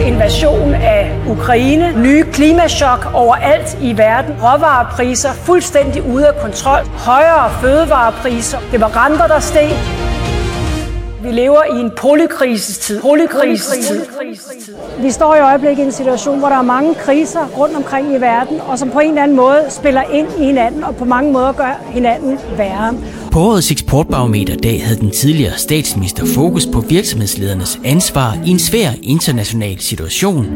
invasion af Ukraine, nye klimachok overalt i verden, råvarepriser fuldstændig ude af kontrol, højere fødevarepriser, det var renter, der steg. Vi lever i en polykrisestid. Polykrisestid. Vi står i øjeblikket i en situation, hvor der er mange kriser rundt omkring i verden, og som på en eller anden måde spiller ind i hinanden, og på mange måder gør hinanden værre. På årets eksportbarometerdag havde den tidligere statsminister fokus på virksomhedsledernes ansvar i en svær international situation,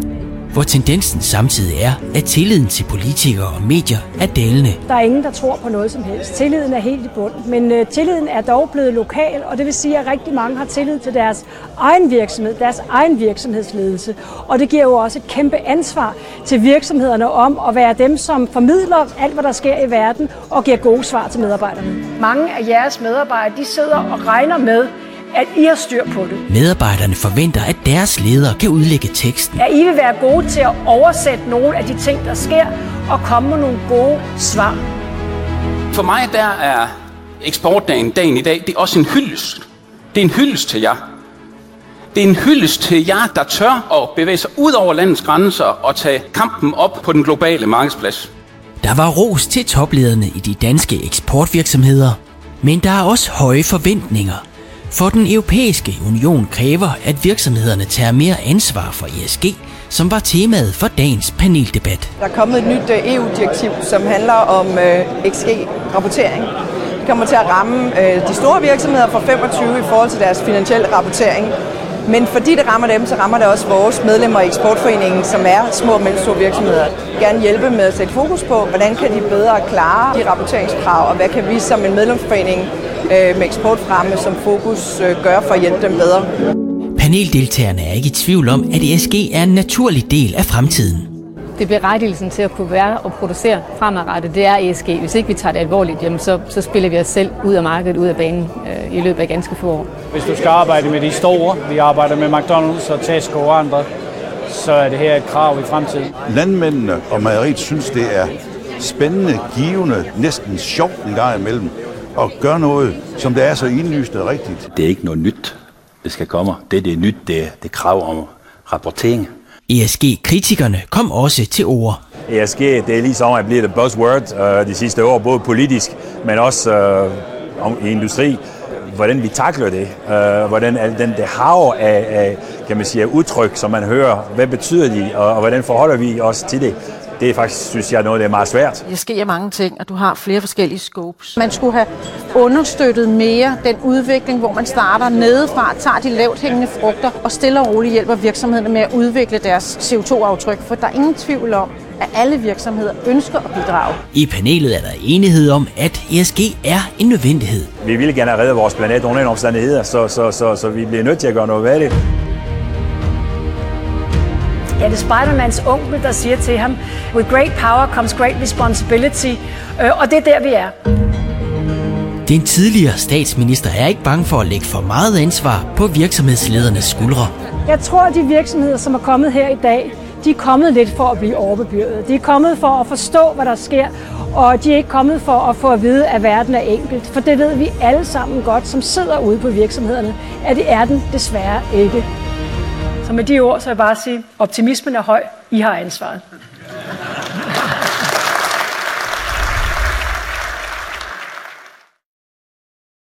hvor tendensen samtidig er, at tilliden til politikere og medier er dalende. Der er ingen, der tror på noget som helst. Tilliden er helt i bund. Men øh, tilliden er dog blevet lokal, og det vil sige, at rigtig mange har tillid til deres egen virksomhed, deres egen virksomhedsledelse. Og det giver jo også et kæmpe ansvar til virksomhederne om at være dem, som formidler alt, hvad der sker i verden, og giver gode svar til medarbejderne. Mange af jeres medarbejdere, de sidder og regner med, at I har styr på det. Medarbejderne forventer, at deres ledere kan udlægge teksten. At I vil være gode til at oversætte nogle af de ting, der sker, og komme med nogle gode svar. For mig der er eksportdagen dagen i dag, det er også en hyldest. Det er en hyldest til jer. Det er en hyldest til jer, der tør at bevæge sig ud over landets grænser og tage kampen op på den globale markedsplads. Der var ros til toplederne i de danske eksportvirksomheder, men der er også høje forventninger. For den europæiske union kræver, at virksomhederne tager mere ansvar for ESG, som var temaet for dagens paneldebat. Der er kommet et nyt øh, EU-direktiv, som handler om øh, XG-rapportering. Det kommer til at ramme øh, de store virksomheder fra 25 i forhold til deres finansielle rapportering. Men fordi det rammer dem, så rammer det også vores medlemmer i eksportforeningen, som er små og mellemstore virksomheder. Gerne hjælpe med at sætte fokus på, hvordan kan de bedre klare de rapporteringskrav, og hvad kan vi som en medlemsforening med eksportfremme som fokus gøre for at hjælpe dem bedre. Paneldeltagerne er ikke i tvivl om, at ESG er en naturlig del af fremtiden. Det er berettigelsen til at kunne være og producere fremadrettet, det er ESG. Hvis ikke vi tager det alvorligt, jamen så, så spiller vi os selv ud af markedet, ud af banen øh, i løbet af ganske få år. Hvis du skal arbejde med de store, vi arbejder med McDonald's og Tesco og andre, så er det her et krav i fremtiden. Landmændene og mejeriet synes, det er spændende, givende, næsten sjovt en gang imellem at gøre noget, som det er så indlysende rigtigt. Det er ikke noget nyt, det skal komme. Det, det er nyt, det er det krav om rapportering. ESG-kritikerne kom også til ord. ESG, det er ligesom at blive det buzzword uh, de sidste år, både politisk, men også uh, om, i industri. Hvordan vi takler det, uh, hvordan al den det hav af, af kan man sige, udtryk, som man hører, hvad betyder de, og, og hvordan forholder vi os til det, det er faktisk, synes jeg, noget, der er meget svært. Det sker mange ting, og du har flere forskellige scopes. Man skulle have understøttet mere den udvikling, hvor man starter nedefra, tager de lavt hængende frugter og stille og roligt hjælper virksomhederne med at udvikle deres CO2-aftryk. For der er ingen tvivl om, at alle virksomheder ønsker at bidrage. I panelet er der enighed om, at ESG er en nødvendighed. Vi vil gerne redde vores planet under en omstændigheder, så, så, så, så vi bliver nødt til at gøre noget ved det. Ja, det er Spider-Mans onkel, der siger til ham, with great power comes great responsibility. Øh, og det er der, vi er. Den tidligere statsminister er ikke bange for at lægge for meget ansvar på virksomhedsledernes skuldre. Jeg tror, at de virksomheder, som er kommet her i dag, de er kommet lidt for at blive overbebyrdet. De er kommet for at forstå, hvad der sker, og de er ikke kommet for at få at vide, at verden er enkelt. For det ved vi alle sammen godt, som sidder ude på virksomhederne, at det er den desværre ikke. Så med de ord, så vil jeg bare sige, optimismen er høj. I har ansvaret.